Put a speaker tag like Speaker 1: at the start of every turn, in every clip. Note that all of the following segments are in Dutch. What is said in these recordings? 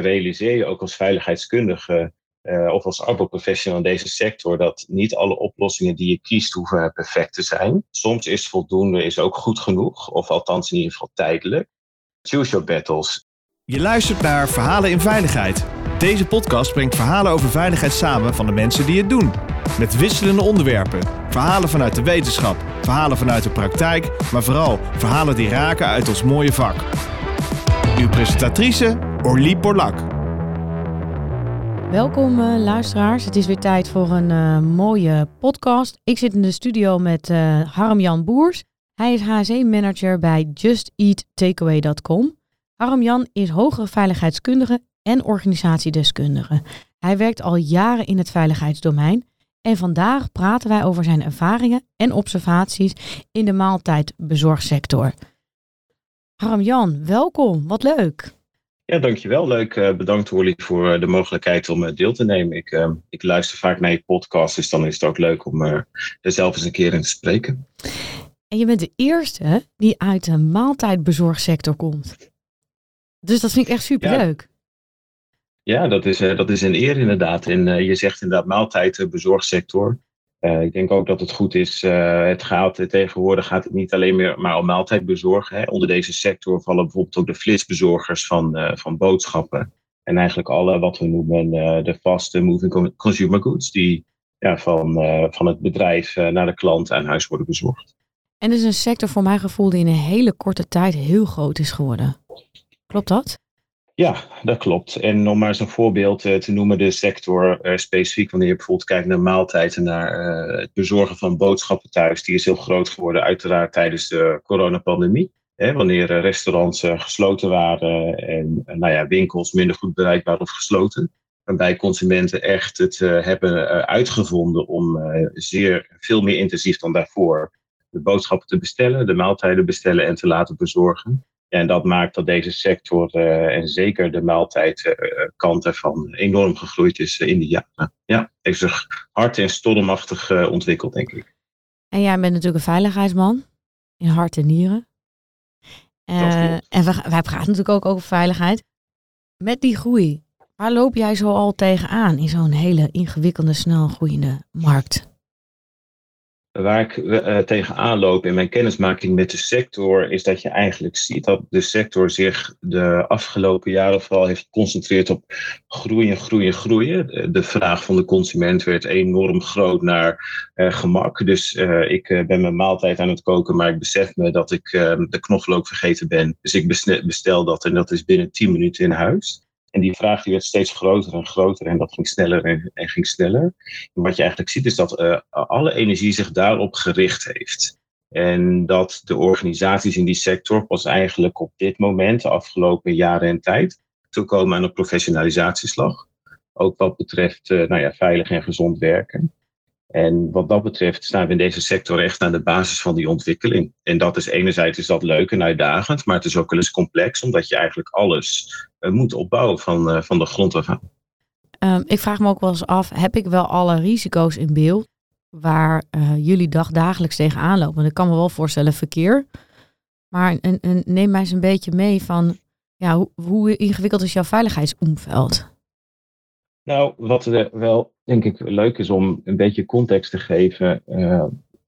Speaker 1: realiseer je ook als veiligheidskundige of als arbeidsprofessional in deze sector dat niet alle oplossingen die je kiest hoeven perfect te zijn. Soms is voldoende is ook goed genoeg, of althans in ieder geval tijdelijk. Choose your battles.
Speaker 2: Je luistert naar Verhalen in Veiligheid. Deze podcast brengt verhalen over veiligheid samen van de mensen die het doen. Met wisselende onderwerpen. Verhalen vanuit de wetenschap, verhalen vanuit de praktijk, maar vooral verhalen die raken uit ons mooie vak. Uw presentatrice Orlie Borlak.
Speaker 3: Welkom uh, luisteraars. Het is weer tijd voor een uh, mooie podcast. Ik zit in de studio met uh, Harm-Jan Boers. Hij is HSE-manager bij JustEatTakeaway.com. Harm-Jan is hogere veiligheidskundige en organisatiedeskundige. Hij werkt al jaren in het veiligheidsdomein en vandaag praten wij over zijn ervaringen en observaties in de maaltijdbezorgsector. Harm-Jan, welkom. Wat leuk.
Speaker 1: Ja, dankjewel. Leuk. Uh, bedankt Orly voor eh, de mogelijkheid om uh, deel te nemen. Ik, uh, ik luister vaak naar je podcast, dus dan is het ook leuk om er zelf eens een keer in te spreken.
Speaker 3: En je bent de eerste die uit de maaltijdbezorgsector komt. Dus dat vind ik echt superleuk.
Speaker 1: Ja, ja dat, is, dat is een eer inderdaad. En je zegt inderdaad maaltijdbezorgsector. Uh, ik denk ook dat het goed is. Uh, het gaat tegenwoordig gaat het niet alleen meer maar om maaltijd bezorgen. Hè. Onder deze sector vallen bijvoorbeeld ook de flitsbezorgers van, uh, van boodschappen. En eigenlijk alle wat we noemen de vaste moving consumer goods, die ja, van, van het bedrijf naar de klant aan huis worden bezorgd.
Speaker 3: En het is een sector voor mijn gevoel die in een hele korte tijd heel groot is geworden. Klopt dat?
Speaker 1: Ja, dat klopt. En om maar eens een voorbeeld uh, te noemen, de sector uh, specifiek, wanneer je bijvoorbeeld kijkt naar maaltijden, naar uh, het bezorgen van boodschappen thuis, die is heel groot geworden, uiteraard tijdens de coronapandemie. Hè, wanneer restaurants gesloten waren en nou ja, winkels minder goed bereikbaar of gesloten. Waarbij consumenten echt het hebben uitgevonden om zeer veel meer intensief dan daarvoor de boodschappen te bestellen, de maaltijden bestellen en te laten bezorgen. En dat maakt dat deze sector uh, en zeker de maaltijdkant ervan enorm gegroeid is uh, in de jaren. Ja, heeft zich hard en stormachtig ontwikkeld, denk ik.
Speaker 3: En jij bent natuurlijk een veiligheidsman in hart en nieren. en we, wij praten natuurlijk ook over veiligheid. Met die groei, waar loop jij zo al tegenaan in zo'n hele ingewikkelde, snel groeiende markt?
Speaker 1: Waar ik uh, tegenaan loop in mijn kennismaking met de sector, is dat je eigenlijk ziet dat de sector zich de afgelopen jaren vooral heeft geconcentreerd op groeien, groeien, groeien. De vraag van de consument werd enorm groot naar uh, gemak. Dus ik ben mijn maaltijd aan het koken, maar ik besef me dat ik de knoflook vergeten ben. Dus ik bestel dat en dat is binnen 10 minuten in huis. En die vraag die werd steeds groter en groter en dat ging sneller en, ging sneller. En wat je eigenlijk ziet is dat uh, alle energie zich daarop gericht heeft. En dat de organisaties in die sector pas eigenlijk op dit moment, de afgelopen jaren en tijd, toekomen aan een professionalisatieslag. Ook wat betreft uh, nou ja, veilig en gezond werken. En wat dat betreft staan we in deze sector echt aan de basis van die ontwikkeling. En dat is enerzijds is dat leuk en uitdagend, maar het is ook wel eens complex, omdat je eigenlijk alles uh, moet opbouwen van, uh, van de grond af.
Speaker 3: Um, ik vraag me ook wel eens af, heb ik wel alle risico's in beeld waar uh, jullie dag dagelijks tegenaan lopen? Want ik kan me wel voorstellen verkeer, maar en, en neem mij eens een beetje mee van, ja, hoe ingewikkeld is jouw veiligheidsomveld?
Speaker 1: Nou, wat er wel denk ik leuk is om een beetje context te geven, uh,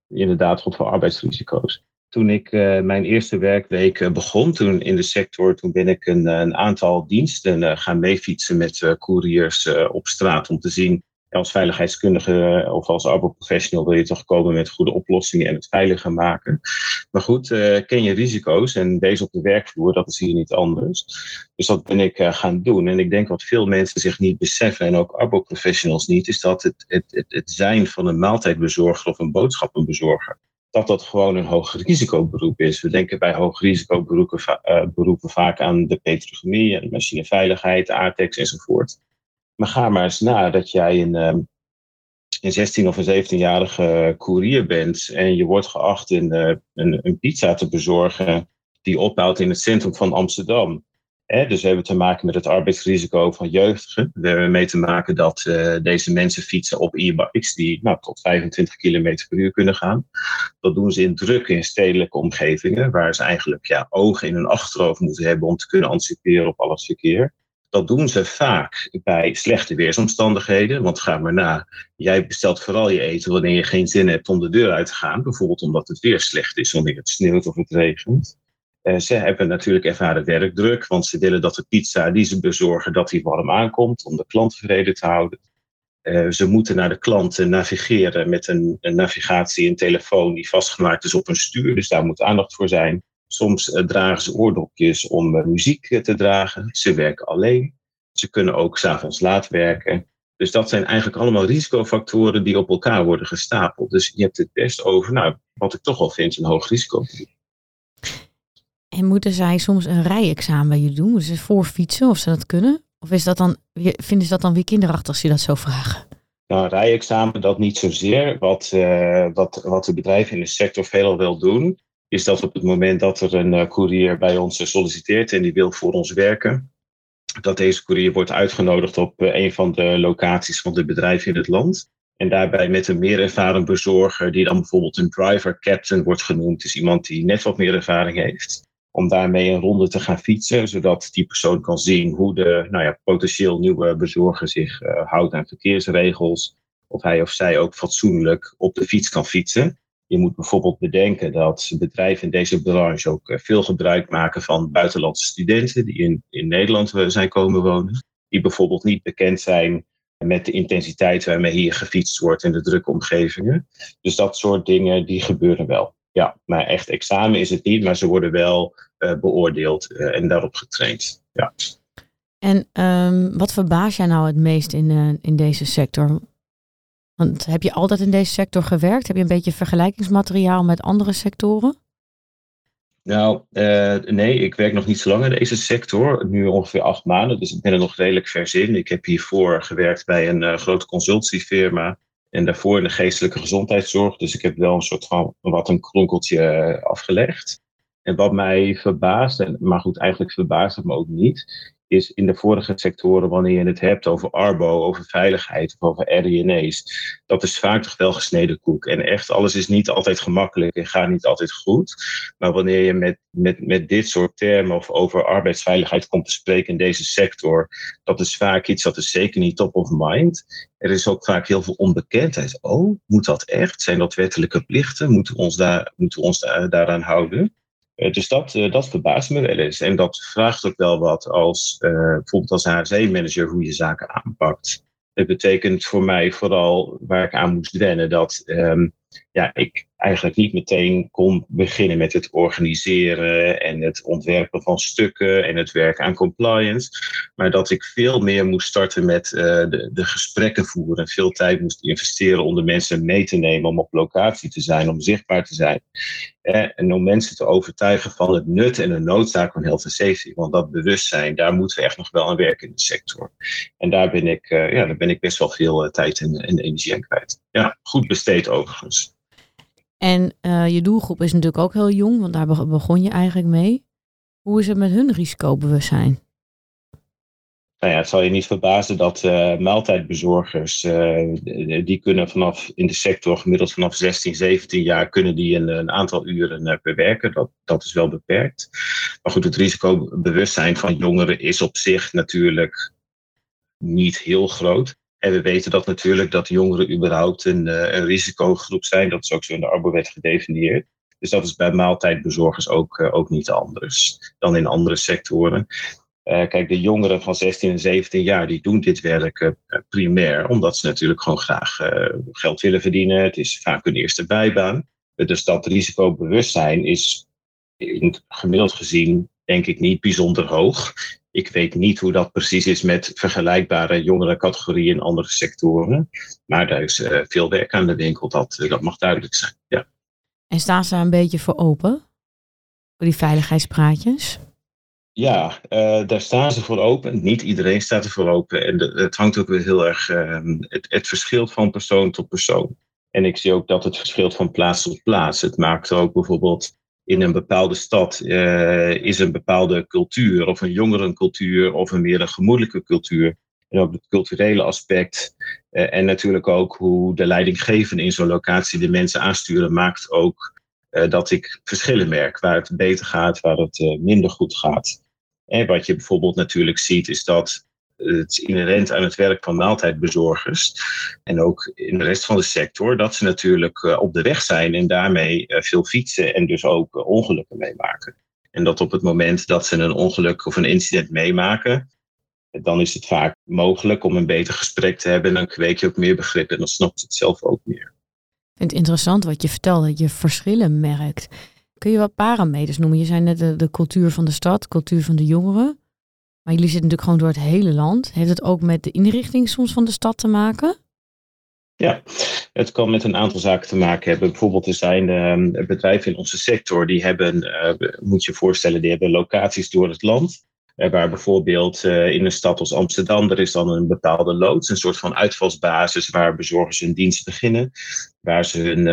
Speaker 1: inderdaad, goed voor arbeidsrisico's. Toen ik uh, mijn eerste werkweek uh, begon, toen in de sector, toen ben ik een, een aantal diensten gaan meefietsen met couriers op straat om te zien als veiligheidskundige of als arbeidsprofessional wil je toch komen met goede oplossingen en het veiliger maken. Maar goed, uh, ken je risico's en deze op de werkvloer, dat is hier niet anders. Dus dat ben ik uh, gaan doen. En ik denk wat veel mensen zich niet beseffen en ook arbeidsprofessionals niet, is dat het, het, het, het zijn van een maaltijdbezorger of een boodschappenbezorger dat dat gewoon een hoog risicoberoep is. We denken bij hoog risicoberoepen uh, beroepen vaak aan de petrochemie en machineveiligheid, aardtex enzovoort. Maar ga maar eens na dat jij een, ehm, een 16 of een 17-jarige courier bent en je wordt geacht in, uh, een, een, pizza te bezorgen die opbouwt in het centrum van Amsterdam. dus we hebben te maken met het arbeidsrisico van jeugdigen. We hebben mee te maken dat uh, deze mensen fietsen op e-bikes die nou, tot 25 km per uur kunnen gaan. Dat doen ze in drukke en stedelijke omgevingen, waar ze eigenlijk ja, ogen in hun achterhoofd moeten hebben om te kunnen anticiperen op al het verkeer. Dat doen ze vaak bij slechte weersomstandigheden. Want ga maar na, jij bestelt vooral je eten wanneer je geen zin hebt om de deur uit te gaan. Bijvoorbeeld omdat het weer slecht is, wanneer het sneeuwt of het regent. Uh, ze hebben natuurlijk ervaren werkdruk, want ze willen dat de pizza die ze bezorgen, dat die warm aankomt om de klant tevreden te houden. Uh, ze moeten naar de klanten navigeren met een, een navigatie, een telefoon die vastgemaakt is op een stuur. Dus daar moet aandacht voor zijn. Soms uh, dragen ze oordopjes om uh, muziek te dragen. Ze werken alleen. Ze kunnen ook s'avonds laat werken. Dus dat zijn eigenlijk allemaal risicofactoren die op elkaar worden gestapeld. Dus je hebt het best over, nou, wat ik toch al vind, een hoog risico.
Speaker 3: En moeten zij soms een rijexamen bij je doen? Moeten ze voorfietsen of ze dat kunnen? Of is dat dan, vinden ze dat dan weer kinderachtig als je dat zo vragen?
Speaker 1: Nou, rijexamen dat niet zozeer. Wat, uh, wat, wat de bedrijven in de sector veelal wil doen, is dat op het moment dat er een uh, courier bij ons solliciteert en die wil voor ons werken, dat deze courier wordt uitgenodigd op uh, een van de locaties van de bedrijven in het land. En daarbij met een meer ervaren bezorger, die dan bijvoorbeeld een driver captain wordt genoemd, dus iemand die net wat meer ervaring heeft om daarmee een ronde te gaan fietsen, zodat die persoon kan zien hoe de nou ja, potentieel nieuwe bezorger zich houdt aan verkeersregels. Of hij of zij ook fatsoenlijk op de fiets kan fietsen. Je moet bijvoorbeeld bedenken dat bedrijven in deze branche ook uh, veel gebruik maken van buitenlandse studenten die in, in Nederland uh, zijn komen wonen. Die bijvoorbeeld niet bekend zijn met de intensiteit waarmee hier gefietst wordt in de drukke omgevingen. Dus dat soort dingen die gebeuren wel. Ja, maar echt examen is het niet, maar ze worden wel uh, beoordeeld en daarop getraind. Ja.
Speaker 3: En um, wat verbaas jij nou het meest in, in deze sector? Want heb je altijd in deze sector gewerkt? Heb je een beetje vergelijkingsmateriaal met andere sectoren?
Speaker 1: Nou, nee, ik werk nog niet zo lang in deze sector. Nu ongeveer acht maanden, dus ik ben er nog redelijk vers in. Ik heb hiervoor gewerkt bij een grote consultiefirma. En daarvoor in de geestelijke gezondheidszorg. Dus ik heb wel een soort van wat een kronkeltje afgelegd. En wat mij verbaast, en, maar goed, eigenlijk verbaast het me ook niet, is in de vorige sectoren, wanneer je het hebt over Arbo, over veiligheid of over RDNA's, dat is vaak toch wel gesneden koek. En echt, alles is niet altijd gemakkelijk en gaat niet altijd goed. Maar wanneer je met, met, met dit soort termen of over arbeidsveiligheid komt te spreken in deze sector, dat is vaak iets dat is zeker niet top of mind. Er is ook vaak heel veel onbekendheid. Oh, moet dat echt? Zijn dat wettelijke plichten? Moeten we ons, daar, moeten we ons daar, daaraan houden? Uh, dus dat, uh, dat verbaast me wel eens. En dat vraagt ook wel wat als uh, bijvoorbeeld als HRC-manager hoe je zaken aanpakt. Het betekent voor mij vooral waar ik aan moest wennen dat um, ja, ik eigenlijk niet meteen kon beginnen met het organiseren en het ontwerpen van stukken en het werk aan compliance. Maar dat ik veel meer moest starten met uh, de, de gesprekken voeren. En veel tijd moest investeren om de mensen mee te nemen, om op locatie te zijn, om zichtbaar te zijn. Eh, en om mensen te overtuigen van het nut en de noodzaak van health safety. Want dat bewustzijn, daar moeten we echt nog wel aan werken in de sector. En daar ben ik, uh, ja, daar ben ik best wel veel uh, tijd en, en energie aan kwijt. Ja, goed besteed overigens.
Speaker 3: En uh, je doelgroep is natuurlijk ook heel jong, want daar begon je eigenlijk mee. Hoe is het met hun risicobewustzijn?
Speaker 1: Nou ja, het zal je niet verbazen dat uh, maaltijdbezorgers, uh, die kunnen vanaf in de sector gemiddeld vanaf 16, 17 jaar, kunnen die een, een aantal uren bewerken. Dat, dat is wel beperkt. Maar goed, het risicobewustzijn van jongeren is op zich natuurlijk niet heel groot. En we weten dat natuurlijk dat jongeren überhaupt een, een risicogroep zijn. Dat is ook zo in de arbowet gedefinieerd. Dus dat is bij maaltijdbezorgers ook, uh, ook niet anders dan in andere sectoren. Uh, kijk, de jongeren van 16 en 17 jaar die doen dit werk uh, primair, omdat ze natuurlijk gewoon graag geld willen verdienen. Het is vaak hun eerste bijbaan. dus dat risicobewustzijn is in, gemiddeld gezien, denk ik, niet bijzonder hoog. Ik weet niet hoe dat precies is met vergelijkbare jongere categorieën in andere sectoren. Maar daar is uh, veel werk aan de winkel, dat, dat mag duidelijk zijn. Ja.
Speaker 3: En staan ze daar een beetje voor open? Voor die veiligheidspraatjes?
Speaker 1: Ja, uh, daar staan ze voor open. Niet iedereen staat er voor open. En de, het hangt ook weer heel erg. Uh, het, het verschilt van persoon tot persoon. En ik zie ook dat het verschilt van plaats tot plaats. Het maakt ook bijvoorbeeld in een bepaalde stad uh, is een bepaalde cultuur, of een jongerencultuur, of een meer een gemoedelijke cultuur. En ook het culturele aspect. Uh, en natuurlijk ook hoe de leidinggevenden in zo'n locatie de mensen aansturen, maakt ook uh, dat ik verschillen merk. Waar het beter gaat, waar het minder goed gaat. En wat je bijvoorbeeld natuurlijk ziet, is dat het inherent aan het werk van maaltijdbezorgers en ook in de rest van de sector, dat ze natuurlijk eh, op de weg zijn en daarmee eh, veel fietsen en dus ook eh, ongelukken meemaken. En dat op het moment dat ze een ongeluk of een incident meemaken, dan is het vaak mogelijk om een beter gesprek te hebben en dan kweek je ook meer begrip en dan snapt het zelf ook meer.
Speaker 3: Het interessant wat je vertelt, dat je verschillen merkt. Kun je wat parameters noemen? Je zei net de, de cultuur van de stad, cultuur van de jongeren. Maar jullie zitten natuurlijk gewoon door het hele land. Heeft het ook met de inrichting soms van de stad te maken?
Speaker 1: Ja, het kan met een aantal zaken te maken hebben. Bijvoorbeeld er zijn uh, bedrijven in onze sector die hebben, uh, moet je voorstellen, die hebben locaties door het land. Uh, waar bijvoorbeeld eh, in een stad als Amsterdam, er is dan een bepaalde loods, een soort van uitvalsbasis waar bezorgers hun dienst beginnen. Waar ze hun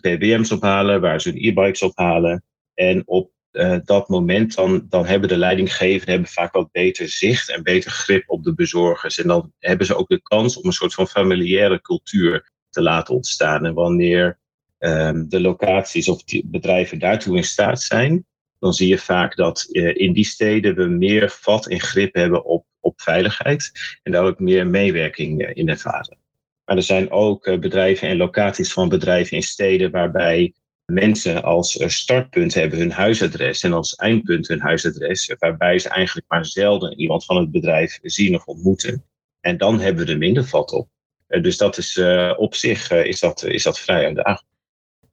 Speaker 1: PBM's ophalen, waar ze hun e-bikes ophalen. En op uh, dat moment, dan, dan hebben de leidinggevenden hebben vaak wat beter zicht en beter grip op de bezorgers. En dan hebben ze ook de kans om een soort van familiaire cultuur te laten ontstaan. En wanneer um, de locaties of bedrijven daartoe in staat zijn, dan zie je vaak dat uh, in die steden we meer vat en grip hebben op, op veiligheid en daar ook meer meewerking uh, in ervaren. Maar er zijn ook bedrijven en locaties van bedrijven in steden waarbij mensen als eh, startpunt hebben hun huisadres en als eindpunt hun huisadres, waarbij ze eigenlijk maar zelden iemand van het bedrijf zien of ontmoeten. En dan hebben we er minder vat op. Eh, dus dat is uh, op zich is dat, is dat vrij uitdagend.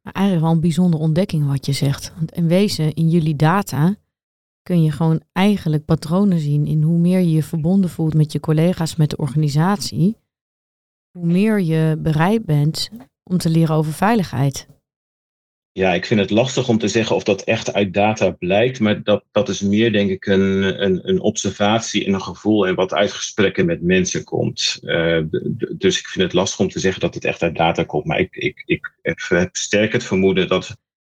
Speaker 3: Eigenlijk wel een bijzondere ontdekking wat je zegt. Want in wezen, in jullie data kun je gewoon eigenlijk patronen zien in hoe meer je je verbonden voelt met je collega's, met de organisatie, hoe meer je bereid bent om te leren over veiligheid.
Speaker 1: Ja, ik vind het lastig om te zeggen of dat echt uit data blijkt, maar dat, dat is meer denk ik een, een, een observatie en een gevoel en wat uit gesprekken met mensen komt. Uh, dus ik vind het lastig om te zeggen dat het echt uit data komt, maar ik, ik, ik heb sterk het vermoeden dat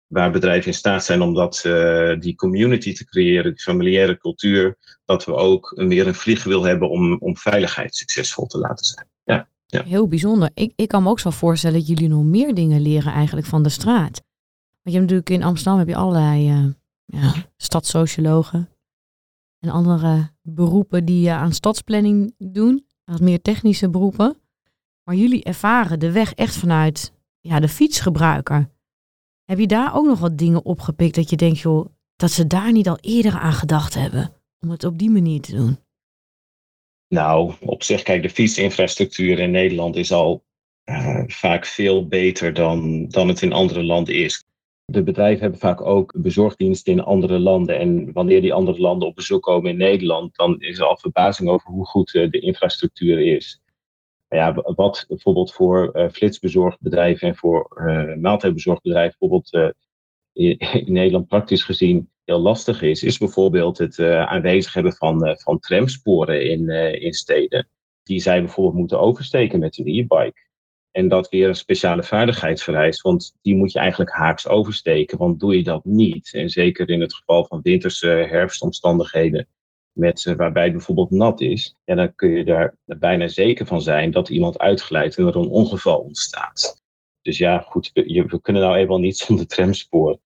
Speaker 1: waar bedrijven in staat zijn om dat, uh, die community te creëren, die familiaire cultuur, dat we ook meer een vliegwiel hebben om, om veiligheid succesvol te laten zijn. Ja. Ja.
Speaker 3: Heel bijzonder. Ik, ik kan me ook zo voorstellen dat jullie nog meer dingen leren eigenlijk van de straat. Want je hebt natuurlijk in Amsterdam heb je allerlei uh, ja, stadssociologen en andere beroepen die uh, aan stadsplanning doen, wat meer technische beroepen. Maar jullie ervaren de weg echt vanuit ja, de fietsgebruiker. Heb je daar ook nog wat dingen opgepikt dat je denkt, joh, dat ze daar niet al eerder aan gedacht hebben om het op die manier te doen?
Speaker 1: Nou, op zich, kijk, de fietsinfrastructuur in Nederland is al uh, vaak veel beter dan, dan het in andere landen is. De bedrijven hebben vaak ook bezorgdiensten in andere landen. En wanneer die andere landen op bezoek komen in Nederland, dan is er al verbazing over hoe goed eh, de infrastructuur is. Ja, wat bijvoorbeeld voor uh, flitsbezorgbedrijven en voor uh, maaltijdbezorgbedrijven bijvoorbeeld in, Nederland praktisch gezien heel lastig is, is bijvoorbeeld het aanwezig hebben van, van tramsporen in, in steden. Die zij bijvoorbeeld moeten oversteken met een e-bike. En dat weer een speciale vaardigheid vereist, want die moet je eigenlijk haaks oversteken. Want doe je dat niet, en zeker in het geval van winterse herfstomstandigheden, met, uh, waarbij bijvoorbeeld nat is, ja, dan kun je daar bijna zeker van zijn dat iemand uitglijdt en er een ongeval ontstaat. Dus ja, goed, we, we kunnen nou eenmaal niet zonder tramspoor.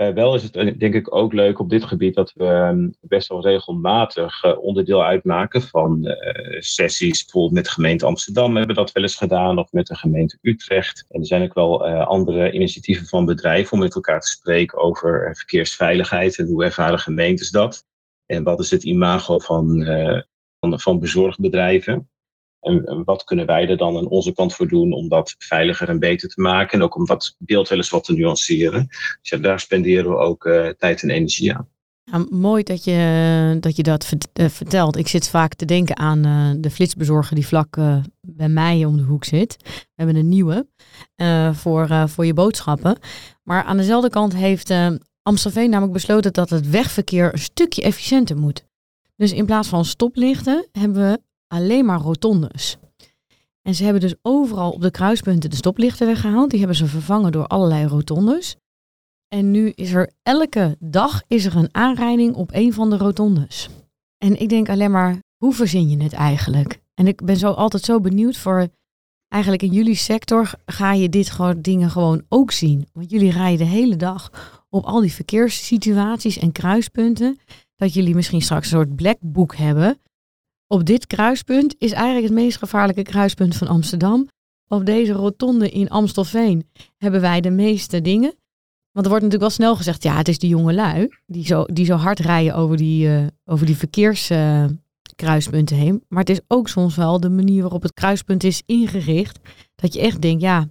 Speaker 1: Uh, wel is het eh, denk ik ook leuk op dit gebied dat we um, best wel regelmatig uh, onderdeel uitmaken van sessies. Bijvoorbeeld met de gemeente Amsterdam hebben we dat wel eens gedaan, of met de gemeente Utrecht. En er zijn ook wel andere initiatieven van bedrijven om met elkaar te spreken over verkeersveiligheid en hoe ervaren gemeentes dat. En wat is het imago van, van, van bezorgbedrijven. En wat kunnen wij er dan aan onze kant voor doen om dat veiliger en beter te maken? En ook om dat beeld wel eens wat te nuanceren. Dus daar spenderen we ook uh, tijd en energie aan.
Speaker 3: Mooi dat je dat, je dat uh, vertelt. Ik zit vaak te denken aan uh, de flitsbezorger die vlak bij mij om de hoek zit. We hebben een nieuwe voor, voor je boodschappen. Maar aan dezelfde kant heeft Amstelveen namelijk besloten dat het wegverkeer een stukje efficiënter moet. Dus in plaats van stoplichten hebben we alleen maar rotondes. En ze hebben dus overal op de kruispunten de stoplichten weggehaald. Die hebben ze vervangen door allerlei rotondes. En nu is er elke dag is er een aanrijding op een van de rotondes. En ik denk alleen maar, hoe verzin je het eigenlijk? En ik ben zo altijd zo benieuwd voor, eigenlijk in jullie sector ga je dit gewoon dingen gewoon ook zien. Want jullie rijden de hele dag op al die verkeerssituaties en kruispunten. dat jullie misschien straks een soort black book hebben. Op dit kruispunt is eigenlijk het meest gevaarlijke kruispunt van Amsterdam. Op deze rotonde in Amstelveen hebben wij de meeste dingen. Want er wordt natuurlijk wel snel gezegd, ja, het is die jonge lui die zo, die zo hard rijden over die, uh, over die verkeerskruispunten heen. Maar het is ook soms wel de manier waarop het kruispunt is ingericht. Dat je echt denkt, ja,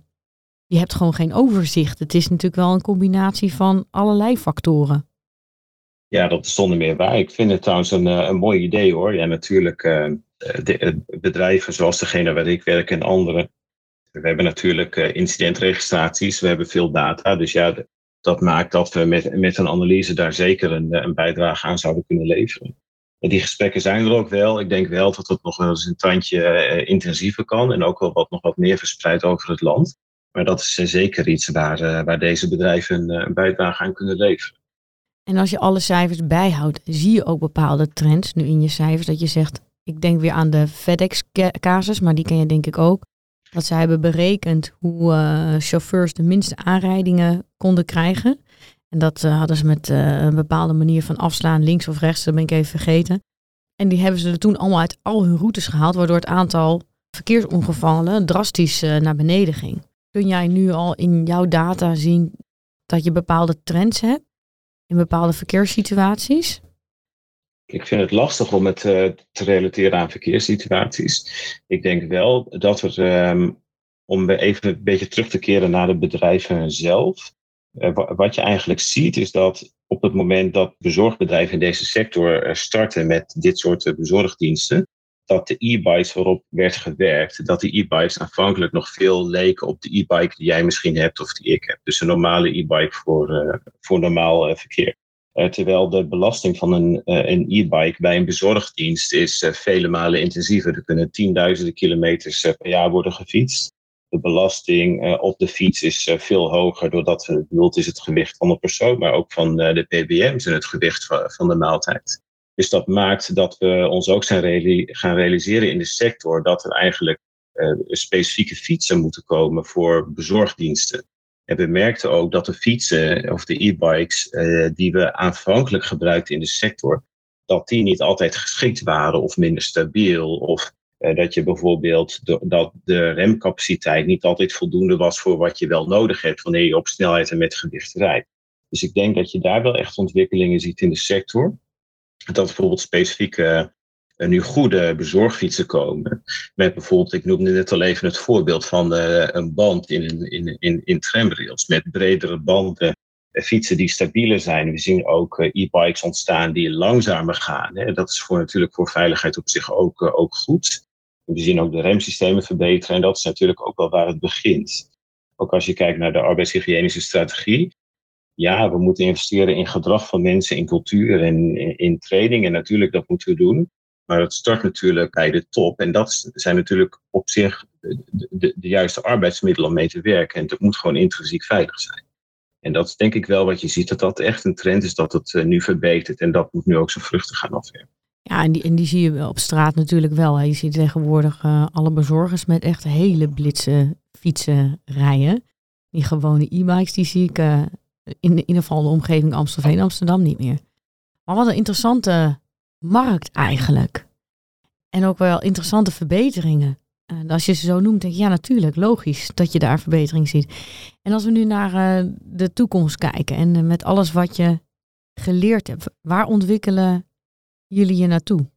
Speaker 3: je hebt gewoon geen overzicht. Het is natuurlijk wel een combinatie van allerlei factoren.
Speaker 1: Ja, dat is zonder meer waar. Ik vind het trouwens een, een mooi idee hoor. Ja, natuurlijk uh, de, bedrijven zoals degene waar ik werk en anderen. We hebben natuurlijk incidentregistraties, we hebben veel data. Dus ja, dat maakt dat we met, met een analyse daar zeker een, een bijdrage aan zouden kunnen leveren. En die gesprekken zijn er ook wel. Ik denk wel dat het nog wel eens een tandje intensiever kan en ook wel wat, nog wat meer verspreid over het land. Maar dat is zeker iets waar, waar deze bedrijven een bijdrage aan kunnen leveren.
Speaker 3: En als je alle cijfers bijhoudt, zie je ook bepaalde trends nu in je cijfers dat je zegt, ik denk weer aan de FedEx-casus, maar die ken je denk ik ook. Dat zij hebben berekend hoe uh, chauffeurs de minste aanrijdingen konden krijgen. En dat uh, hadden ze met uh, een bepaalde manier van afslaan, links of rechts, dat ben ik even vergeten. En die hebben ze er toen allemaal uit al hun routes gehaald, waardoor het aantal verkeersongevallen drastisch naar beneden ging. Kun jij nu al in jouw data zien dat je bepaalde trends hebt in bepaalde verkeerssituaties?
Speaker 1: Ik vind het lastig om het uh, te relateren aan verkeerssituaties. Ik denk wel dat er, um, om even een beetje terug te keren naar de bedrijven zelf. Uh, wat je eigenlijk ziet is dat op het moment dat bezorgbedrijven in deze sector starten met dit soort bezorgdiensten, dat de e-bikes waarop werd gewerkt, dat die e-bikes aanvankelijk nog veel leken op de e-bike die jij misschien hebt of die ik heb. Dus een normale e-bike voor, uh, voor normaal verkeer. Uh, terwijl de belasting van een, een e-bike bij een bezorgdienst is vele malen intensiever. Er kunnen tienduizenden kilometers per jaar worden gefietst. De belasting op de fiets is veel hoger, doordat het is het gewicht van de persoon, maar ook van de ppm's en het gewicht van, van, de maaltijd. Dus dat maakt dat we ons ook zijn gaan realiseren in de sector dat er eigenlijk specifieke fietsen moeten komen voor bezorgdiensten. En we merkten ook dat de fietsen of de e-bikes uh, die we aanvankelijk gebruikten in de sector, dat die niet altijd geschikt waren of minder stabiel. Of uh, dat je bijvoorbeeld dat de remcapaciteit niet altijd voldoende was voor wat je wel nodig hebt wanneer je op snelheid en met gewicht rijdt. Dus ik denk dat je daar wel echt ontwikkelingen ziet in de sector. Dat bijvoorbeeld specifieke nu goede bezorgfietsen komen. Met bijvoorbeeld, ik noemde net al even het voorbeeld van uh, een band in, in, in, in tramrails. Met bredere banden, fietsen die stabieler zijn. We zien ook e-bikes ontstaan die langzamer gaan. Dat is voor, natuurlijk voor veiligheid op zich ook, ook goed. We zien ook de remsystemen verbeteren en dat is natuurlijk ook wel waar het begint. Ook als je kijkt naar de arbeidshygiënische strategie, ja, we moeten investeren in gedrag van mensen, in cultuur en in, in training. En natuurlijk, dat moeten we doen. Maar het start natuurlijk bij de top. En dat zijn natuurlijk op zich de, de, de, juiste arbeidsmiddelen om mee te werken. En het moet gewoon intrinsiek veilig zijn. En dat is denk ik wel wat je ziet, dat dat echt een trend is dat het uh, nu verbetert. En dat moet nu ook zijn vruchten gaan afwerpen.
Speaker 3: Ja, en die, en die zie je op straat natuurlijk wel. Je ziet tegenwoordig uh, alle bezorgers met echt hele blitse fietsen rijden. Die gewone e-bikes, die zie ik uh, in, in ieder geval de omgeving Amstelveen, Amsterdam niet meer. Maar wat een interessante markt eigenlijk. En ook wel interessante verbeteringen. En als je ze zo noemt, denk je ja, natuurlijk, logisch dat je daar verbetering ziet. En als we nu naar uh, de toekomst kijken en uh, met alles wat je geleerd hebt, waar ontwikkelen jullie je naartoe?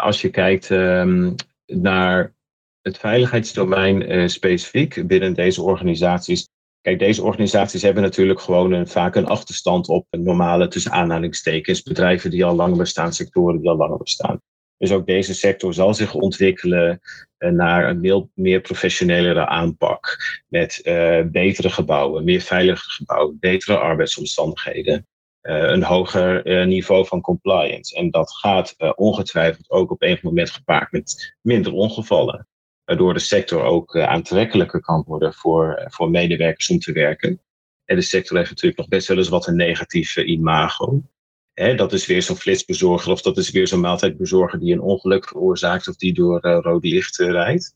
Speaker 1: Als je kijkt um, naar het veiligheidsdomein uh, specifiek binnen deze organisaties, Kijk, deze organisaties hebben natuurlijk gewoon een, vaak een achterstand op normale, tussen aanhalingstekens, bedrijven die al langer bestaan, sectoren die al langer bestaan. Dus ook deze sector zal zich ontwikkelen uh, naar een veel meer professionelere aanpak. Met uh, betere gebouwen, meer veilige gebouwen, betere arbeidsomstandigheden. Uh, een hoger niveau van compliance. En dat gaat ongetwijfeld ook op een moment gepaard met minder ongevallen waardoor de sector ook eh, aantrekkelijker kan worden voor, eh, voor medewerkers om te werken. En de sector heeft natuurlijk nog best wel eens wat een negatief imago. dat is weer zo'n flitsbezorger of dat is weer zo'n maaltijdbezorger die een ongeluk veroorzaakt of die door uh, rode licht rijdt.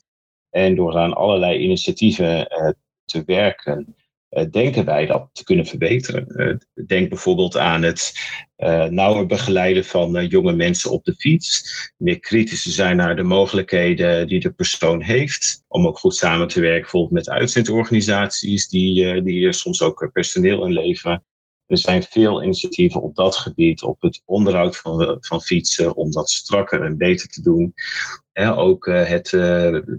Speaker 1: En door aan allerlei initiatieven te werken, denken wij dat te kunnen verbeteren. denk bijvoorbeeld aan het nauwer begeleiden van jonge mensen op de fiets. Meer kritisch te zijn naar de mogelijkheden die de persoon heeft. Om ook goed samen te werken, bijvoorbeeld met uitzendorganisaties die, die soms ook personeel inleveren. Er zijn veel initiatieven op dat gebied, op het onderhoud van, van fietsen, om dat strakker en beter te doen. ook eh, het, uh,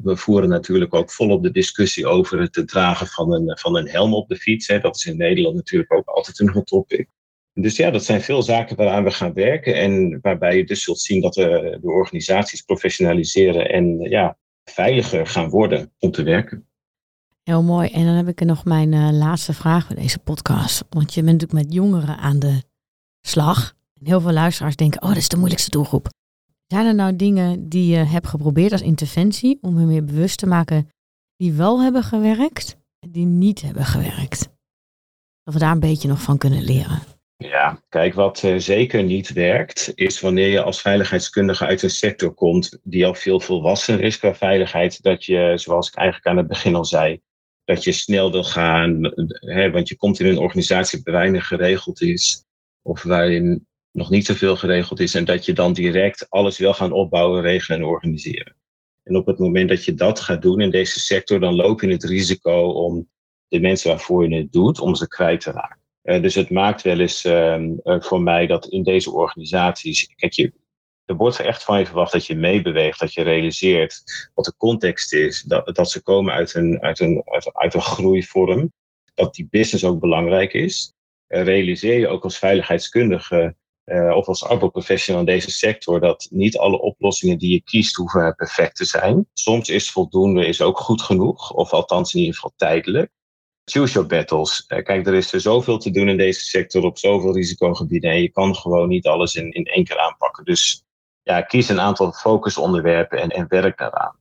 Speaker 1: we voeren natuurlijk ook volop de discussie over het dragen van een, van een helm op de fiets. Dat is in Nederland natuurlijk ook altijd een hot topic. Dus ja, dat zijn veel zaken waaraan we gaan werken en waarbij je dus zult zien dat de, de organisaties professionaliseren en ja, veiliger gaan worden om te werken.
Speaker 3: Heel mooi. En dan heb ik nog mijn uh, laatste vraag voor deze podcast. Want je bent natuurlijk met jongeren aan de slag. En heel veel luisteraars denken, oh, dat is de moeilijkste doelgroep. Zijn er nou dingen die je hebt geprobeerd als interventie om hen meer bewust te maken die wel hebben gewerkt en die niet hebben gewerkt? Dat we daar een beetje nog van kunnen leren.
Speaker 1: Ja, kijk, wat uh, zeker niet werkt, is wanneer je als veiligheidskundige uit een sector komt die al veel volwassener is qua veiligheid, dat je, zoals ik eigenlijk aan het begin al zei, dat je snel wil gaan, hè, want je komt in een organisatie waar weinig geregeld is, of waarin nog niet zoveel geregeld is, en dat je dan direct alles wil gaan opbouwen, regelen en organiseren. En op het moment dat je dat gaat doen in deze sector, dan loop je het risico om de mensen waarvoor je het doet, om ze kwijt te raken. Uh, dus het maakt wel eens uh, voor mij dat in deze organisaties, kijk, je, er wordt echt van je verwacht dat je meebeweegt, dat je realiseert wat de context is, dat, dat ze komen uit een, uit, een, uit, een groeivorm, dat die business ook belangrijk is. Uh, realiseer je ook als veiligheidskundige uh, of als arbeidsprofessional in deze sector dat niet alle oplossingen die je kiest hoeven perfect te zijn. Soms is voldoende is ook goed genoeg, of althans in ieder geval tijdelijk. Choose your battles. Uh, kijk, er is er zoveel te doen in deze sector op zoveel risicogebieden en je kan gewoon niet alles in, in één keer aanpakken. Dus ja, kies een aantal focusonderwerpen en, en werk daaraan.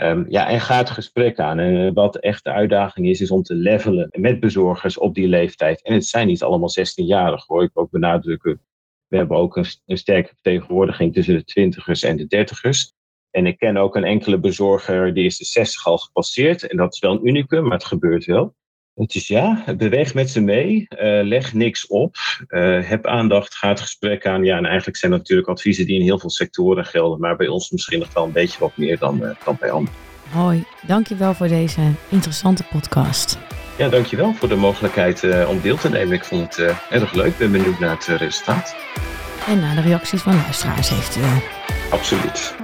Speaker 1: Um, ja, en ga het gesprek aan. En wat echt de uitdaging is, is om te levelen met bezorgers op die leeftijd. En het zijn niet allemaal 16-jarigen hoor, ik ook benadrukken. We hebben ook een, een sterke vertegenwoordiging tussen de twintigers en de dertigers. En ik ken ook een enkele bezorger, die is de 60 al gepasseerd. En dat is wel een unicum, maar het gebeurt wel. Is ja, beweeg met ze mee, uh, leg niks op, uh, heb aandacht, ga het gesprek aan. Ja, en eigenlijk zijn dat natuurlijk adviezen die in heel veel sectoren gelden, maar bij ons misschien nog wel een beetje wat meer dan, uh, dan bij anderen.
Speaker 3: Hoi, dankjewel voor deze interessante podcast.
Speaker 1: Ja, dankjewel voor de mogelijkheid om deel te nemen. Ik vond het erg leuk, ik ben benieuwd naar het resultaat.
Speaker 3: En naar de reacties van luisteraars eventueel.
Speaker 1: Absoluut.